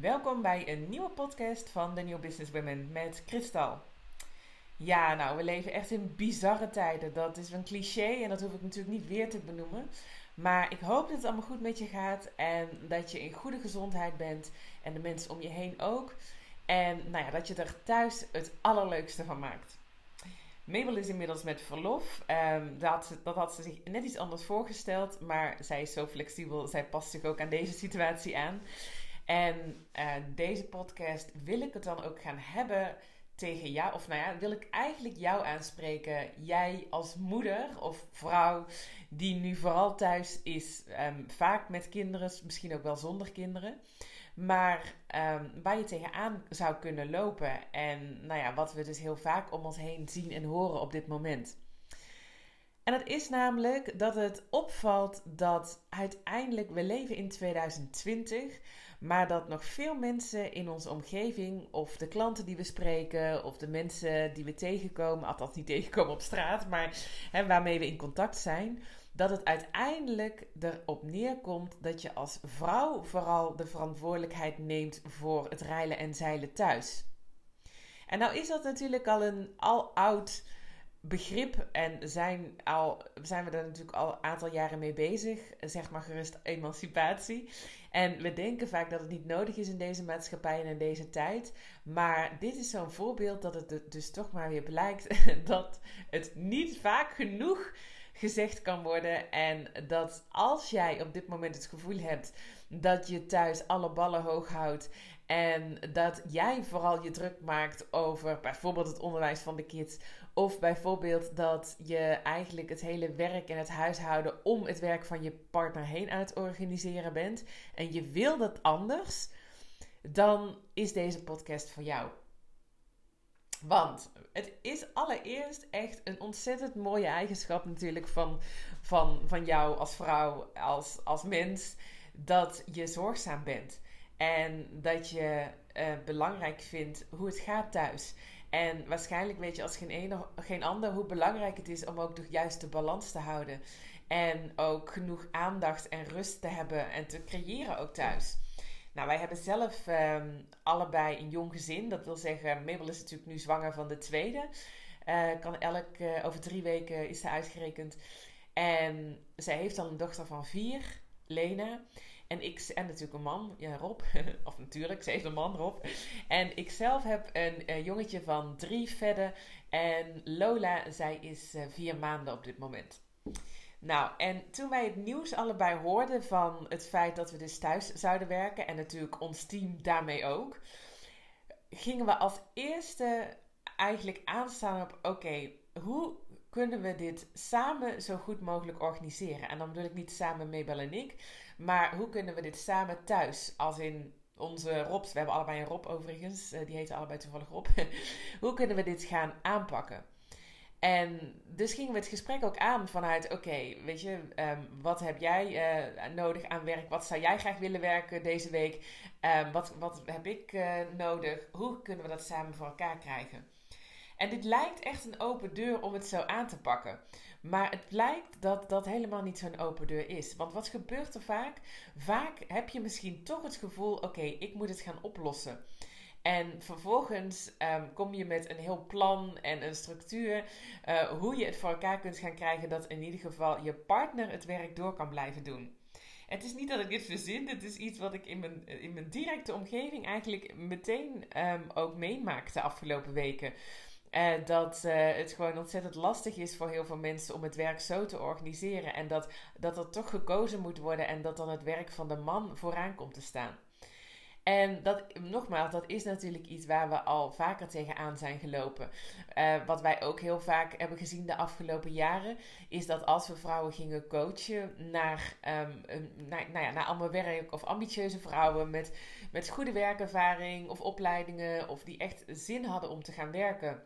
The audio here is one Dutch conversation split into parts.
Welkom bij een nieuwe podcast van The New Business Women met Kristal. Ja, nou, we leven echt in bizarre tijden. Dat is een cliché en dat hoef ik natuurlijk niet weer te benoemen. Maar ik hoop dat het allemaal goed met je gaat en dat je in goede gezondheid bent en de mensen om je heen ook. En nou ja, dat je er thuis het allerleukste van maakt. Mabel is inmiddels met verlof. Um, dat, dat had ze zich net iets anders voorgesteld, maar zij is zo flexibel. Zij past zich ook aan deze situatie aan. En uh, deze podcast wil ik het dan ook gaan hebben tegen jou. Of nou ja, wil ik eigenlijk jou aanspreken. Jij als moeder of vrouw die nu vooral thuis is. Um, vaak met kinderen, misschien ook wel zonder kinderen. Maar um, waar je tegenaan zou kunnen lopen. En nou ja, wat we dus heel vaak om ons heen zien en horen op dit moment. En dat is namelijk dat het opvalt dat uiteindelijk we leven in 2020, maar dat nog veel mensen in onze omgeving, of de klanten die we spreken, of de mensen die we tegenkomen, althans niet tegenkomen op straat, maar hè, waarmee we in contact zijn, dat het uiteindelijk erop neerkomt dat je als vrouw vooral de verantwoordelijkheid neemt voor het rijlen en zeilen thuis. En nou is dat natuurlijk al een al oud begrip en zijn, al, zijn we er natuurlijk al een aantal jaren mee bezig, zeg maar gerust emancipatie. En we denken vaak dat het niet nodig is in deze maatschappij en in deze tijd. Maar dit is zo'n voorbeeld dat het dus toch maar weer blijkt dat het niet vaak genoeg gezegd kan worden. En dat als jij op dit moment het gevoel hebt dat je thuis alle ballen hoog houdt. En dat jij vooral je druk maakt over bijvoorbeeld het onderwijs van de kids. Of bijvoorbeeld dat je eigenlijk het hele werk en het huishouden om het werk van je partner heen aan het organiseren bent. En je wil dat anders. Dan is deze podcast voor jou. Want het is allereerst echt een ontzettend mooie eigenschap natuurlijk van, van, van jou als vrouw, als, als mens, dat je zorgzaam bent. En dat je uh, belangrijk vindt hoe het gaat thuis. En waarschijnlijk weet je als geen, ene, geen ander hoe belangrijk het is om ook de juiste balans te houden. En ook genoeg aandacht en rust te hebben en te creëren ook thuis. Nou, wij hebben zelf um, allebei een jong gezin. Dat wil zeggen, Mabel is natuurlijk nu zwanger van de tweede. Uh, kan elk, uh, over drie weken is ze uitgerekend. En zij heeft dan een dochter van vier, Lena. En ik, en natuurlijk een man, Rob. of natuurlijk, ze heeft een man, Rob. En ik zelf heb een, een jongetje van drie verder. En Lola, zij is uh, vier maanden op dit moment. Nou, en toen wij het nieuws allebei hoorden van het feit dat we dus thuis zouden werken en natuurlijk ons team daarmee ook, gingen we als eerste eigenlijk aanstaan op: oké, hoe kunnen we dit samen zo goed mogelijk organiseren? En dan bedoel ik niet samen Mabel en ik, maar hoe kunnen we dit samen thuis, als in onze Robs, we hebben allebei een Rob overigens, eh, die heten allebei toevallig Rob. hoe kunnen we dit gaan aanpakken? En dus gingen we het gesprek ook aan vanuit: oké, weet je, um, wat heb jij uh, nodig aan werk? Wat zou jij graag willen werken deze week? Um, wat, wat heb ik uh, nodig? Hoe kunnen we dat samen voor elkaar krijgen? En dit lijkt echt een open deur om het zo aan te pakken. Maar het blijkt dat dat helemaal niet zo'n open deur is. Want wat gebeurt er vaak? Vaak heb je misschien toch het gevoel: oké, ik moet het gaan oplossen. En vervolgens um, kom je met een heel plan en een structuur. Uh, hoe je het voor elkaar kunt gaan krijgen dat in ieder geval je partner het werk door kan blijven doen. Het is niet dat ik dit verzin, het is iets wat ik in mijn, in mijn directe omgeving eigenlijk meteen um, ook meemaak de afgelopen weken. Uh, dat uh, het gewoon ontzettend lastig is voor heel veel mensen om het werk zo te organiseren. En dat, dat er toch gekozen moet worden en dat dan het werk van de man vooraan komt te staan. En dat, nogmaals, dat is natuurlijk iets waar we al vaker tegenaan zijn gelopen. Uh, wat wij ook heel vaak hebben gezien de afgelopen jaren, is dat als we vrouwen gingen coachen naar, um, naar, nou ja, naar allemaal werk of ambitieuze vrouwen met, met goede werkervaring of opleidingen of die echt zin hadden om te gaan werken.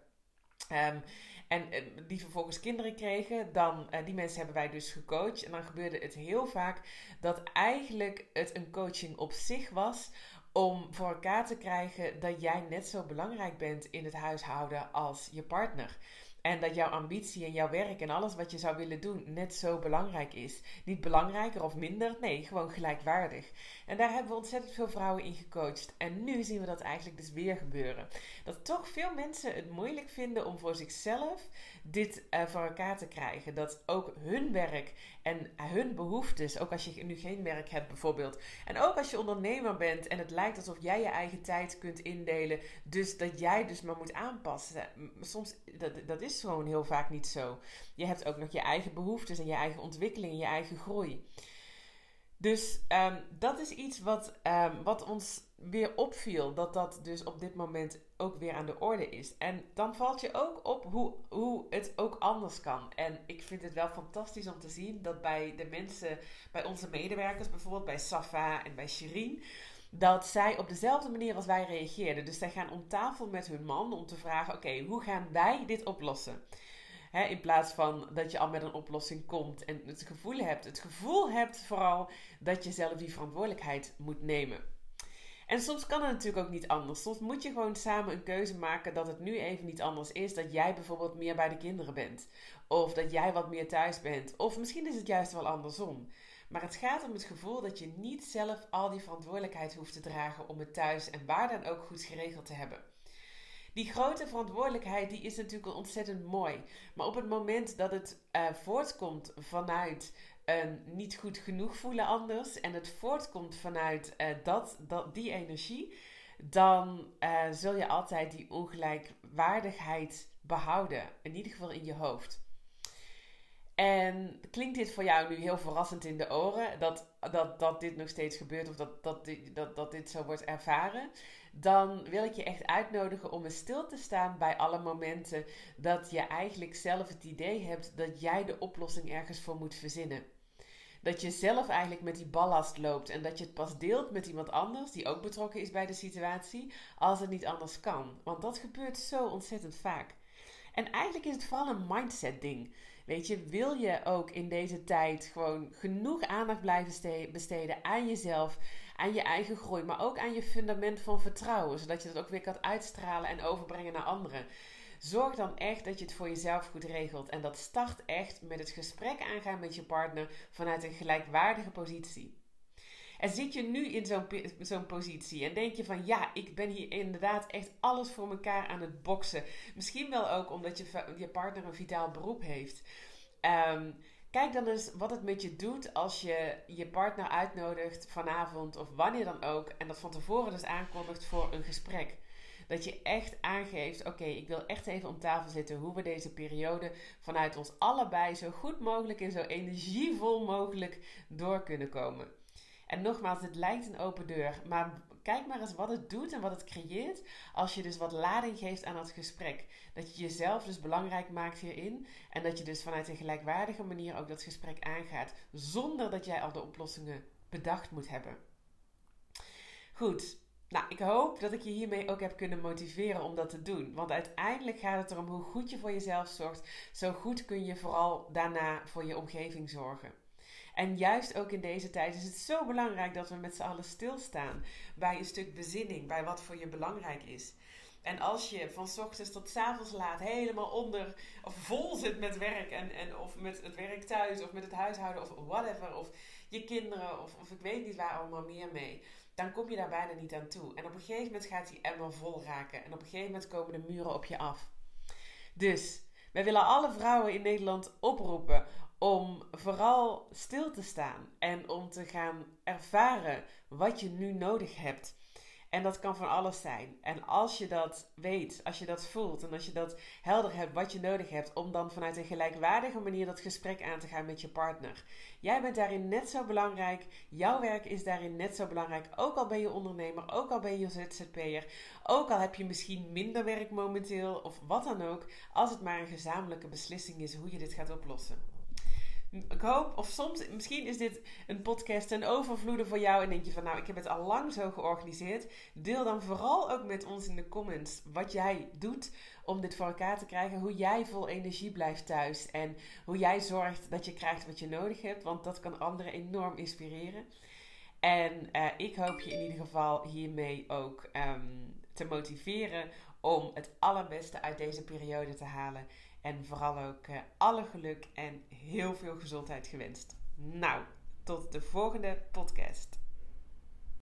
Um, en uh, die vervolgens kinderen kregen, dan uh, die mensen hebben wij dus gecoacht. En dan gebeurde het heel vaak dat eigenlijk het een coaching op zich was om voor elkaar te krijgen dat jij net zo belangrijk bent in het huishouden als je partner. En dat jouw ambitie en jouw werk en alles wat je zou willen doen net zo belangrijk is. Niet belangrijker of minder, nee, gewoon gelijkwaardig. En daar hebben we ontzettend veel vrouwen in gecoacht. En nu zien we dat eigenlijk dus weer gebeuren. Dat toch veel mensen het moeilijk vinden om voor zichzelf dit uh, voor elkaar te krijgen. Dat ook hun werk en hun behoeftes, ook als je nu geen werk hebt bijvoorbeeld. En ook als je ondernemer bent en het lijkt alsof jij je eigen tijd kunt indelen. Dus dat jij dus maar moet aanpassen. Soms, dat, dat is gewoon heel vaak niet zo. Je hebt ook nog je eigen behoeftes en je eigen ontwikkeling je eigen groei. Dus um, dat is iets wat, um, wat ons weer opviel. Dat dat dus op dit moment ook weer aan de orde is. En dan valt je ook op hoe, hoe het ook anders kan. En ik vind het wel fantastisch om te zien dat bij de mensen, bij onze medewerkers, bijvoorbeeld bij Safa en bij Shirin, dat zij op dezelfde manier als wij reageerden. Dus zij gaan om tafel met hun man om te vragen: oké, hoe gaan wij dit oplossen? in plaats van dat je al met een oplossing komt en het gevoel hebt. Het gevoel hebt vooral dat je zelf die verantwoordelijkheid moet nemen. En soms kan het natuurlijk ook niet anders. Soms moet je gewoon samen een keuze maken dat het nu even niet anders is. Dat jij bijvoorbeeld meer bij de kinderen bent. Of dat jij wat meer thuis bent. Of misschien is het juist wel andersom. Maar het gaat om het gevoel dat je niet zelf al die verantwoordelijkheid hoeft te dragen om het thuis en waar dan ook goed geregeld te hebben. Die grote verantwoordelijkheid die is natuurlijk ontzettend mooi. Maar op het moment dat het uh, voortkomt vanuit een niet goed genoeg voelen anders en het voortkomt vanuit uh, dat, dat, die energie, dan zul je altijd die ongelijkwaardigheid behouden. In ieder geval in je hoofd. En klinkt dit voor jou nu heel verrassend in de oren, dat, dat, dat dit nog steeds gebeurt of dat, dat, dat, dat dit zo wordt ervaren? Dan wil ik je echt uitnodigen om eens stil te staan bij alle momenten dat je eigenlijk zelf het idee hebt dat jij de oplossing ergens voor moet verzinnen. Dat je zelf eigenlijk met die ballast loopt en dat je het pas deelt met iemand anders die ook betrokken is bij de situatie, als het niet anders kan. Want dat gebeurt zo ontzettend vaak. En eigenlijk is het vooral een mindset ding. Weet je, wil je ook in deze tijd gewoon genoeg aandacht blijven besteden aan jezelf, aan je eigen groei, maar ook aan je fundament van vertrouwen, zodat je dat ook weer kan uitstralen en overbrengen naar anderen. Zorg dan echt dat je het voor jezelf goed regelt. En dat start echt met het gesprek aangaan met je partner vanuit een gelijkwaardige positie. En zit je nu in zo'n zo'n positie en denk je van ja, ik ben hier inderdaad echt alles voor elkaar aan het boksen. Misschien wel ook omdat je, je partner een vitaal beroep heeft. Ehm, kijk dan eens wat het met je doet als je je partner uitnodigt vanavond of wanneer dan ook. En dat van tevoren dus aankondigt voor een gesprek. Dat je echt aangeeft: oké, ik wil echt even om tafel zitten hoe we deze periode vanuit ons allebei zo goed mogelijk en zo energievol mogelijk door kunnen komen. En nogmaals, het lijkt een open deur, maar kijk maar eens wat het doet en wat het creëert als je dus wat lading geeft aan het gesprek. Dat je jezelf dus belangrijk maakt hierin en dat je dus vanuit een gelijkwaardige manier ook dat gesprek aangaat, zonder dat jij al de oplossingen bedacht moet hebben. Goed, nou, ik hoop dat ik je hiermee ook heb kunnen motiveren om dat te doen. Want uiteindelijk gaat het erom hoe goed je voor jezelf zorgt. Zo goed kun je vooral daarna voor je omgeving zorgen. En juist ook in deze tijd is het zo belangrijk dat we met z'n allen stilstaan bij een stuk bezinning, bij wat voor je belangrijk is. En als je van s ochtends tot s avonds laat helemaal onder of vol zit met werk en, en of met het werk thuis of met het huishouden of whatever, of je kinderen of, of ik weet niet waar allemaal meer mee, dan kom je daar bijna niet aan toe. En op een gegeven moment gaat die emmer vol raken en op een gegeven moment komen de muren op je af. Dus wij willen alle vrouwen in Nederland oproepen om vooral stil te staan en om te gaan ervaren wat je nu nodig hebt. En dat kan van alles zijn. En als je dat weet, als je dat voelt en als je dat helder hebt wat je nodig hebt, om dan vanuit een gelijkwaardige manier dat gesprek aan te gaan met je partner. Jij bent daarin net zo belangrijk. Jouw werk is daarin net zo belangrijk. Ook al ben je ondernemer, ook al ben je ZZP'er, ook al heb je misschien minder werk momenteel of wat dan ook, als het maar een gezamenlijke beslissing is hoe je dit gaat oplossen. Ik hoop, of soms, misschien is dit een podcast ten overvloede voor jou en denk je van nou, ik heb het al lang zo georganiseerd. Deel dan vooral ook met ons in de comments wat jij doet om dit voor elkaar te krijgen. Hoe jij vol energie blijft thuis en hoe jij zorgt dat je krijgt wat je nodig hebt, want dat kan anderen enorm inspireren. En uh, ik hoop je in ieder geval hiermee ook um, te motiveren om het allerbeste uit deze periode te halen En vooral ook uh, alle geluk en heel veel gezondheid gewenst. Nou, tot de volgende podcast.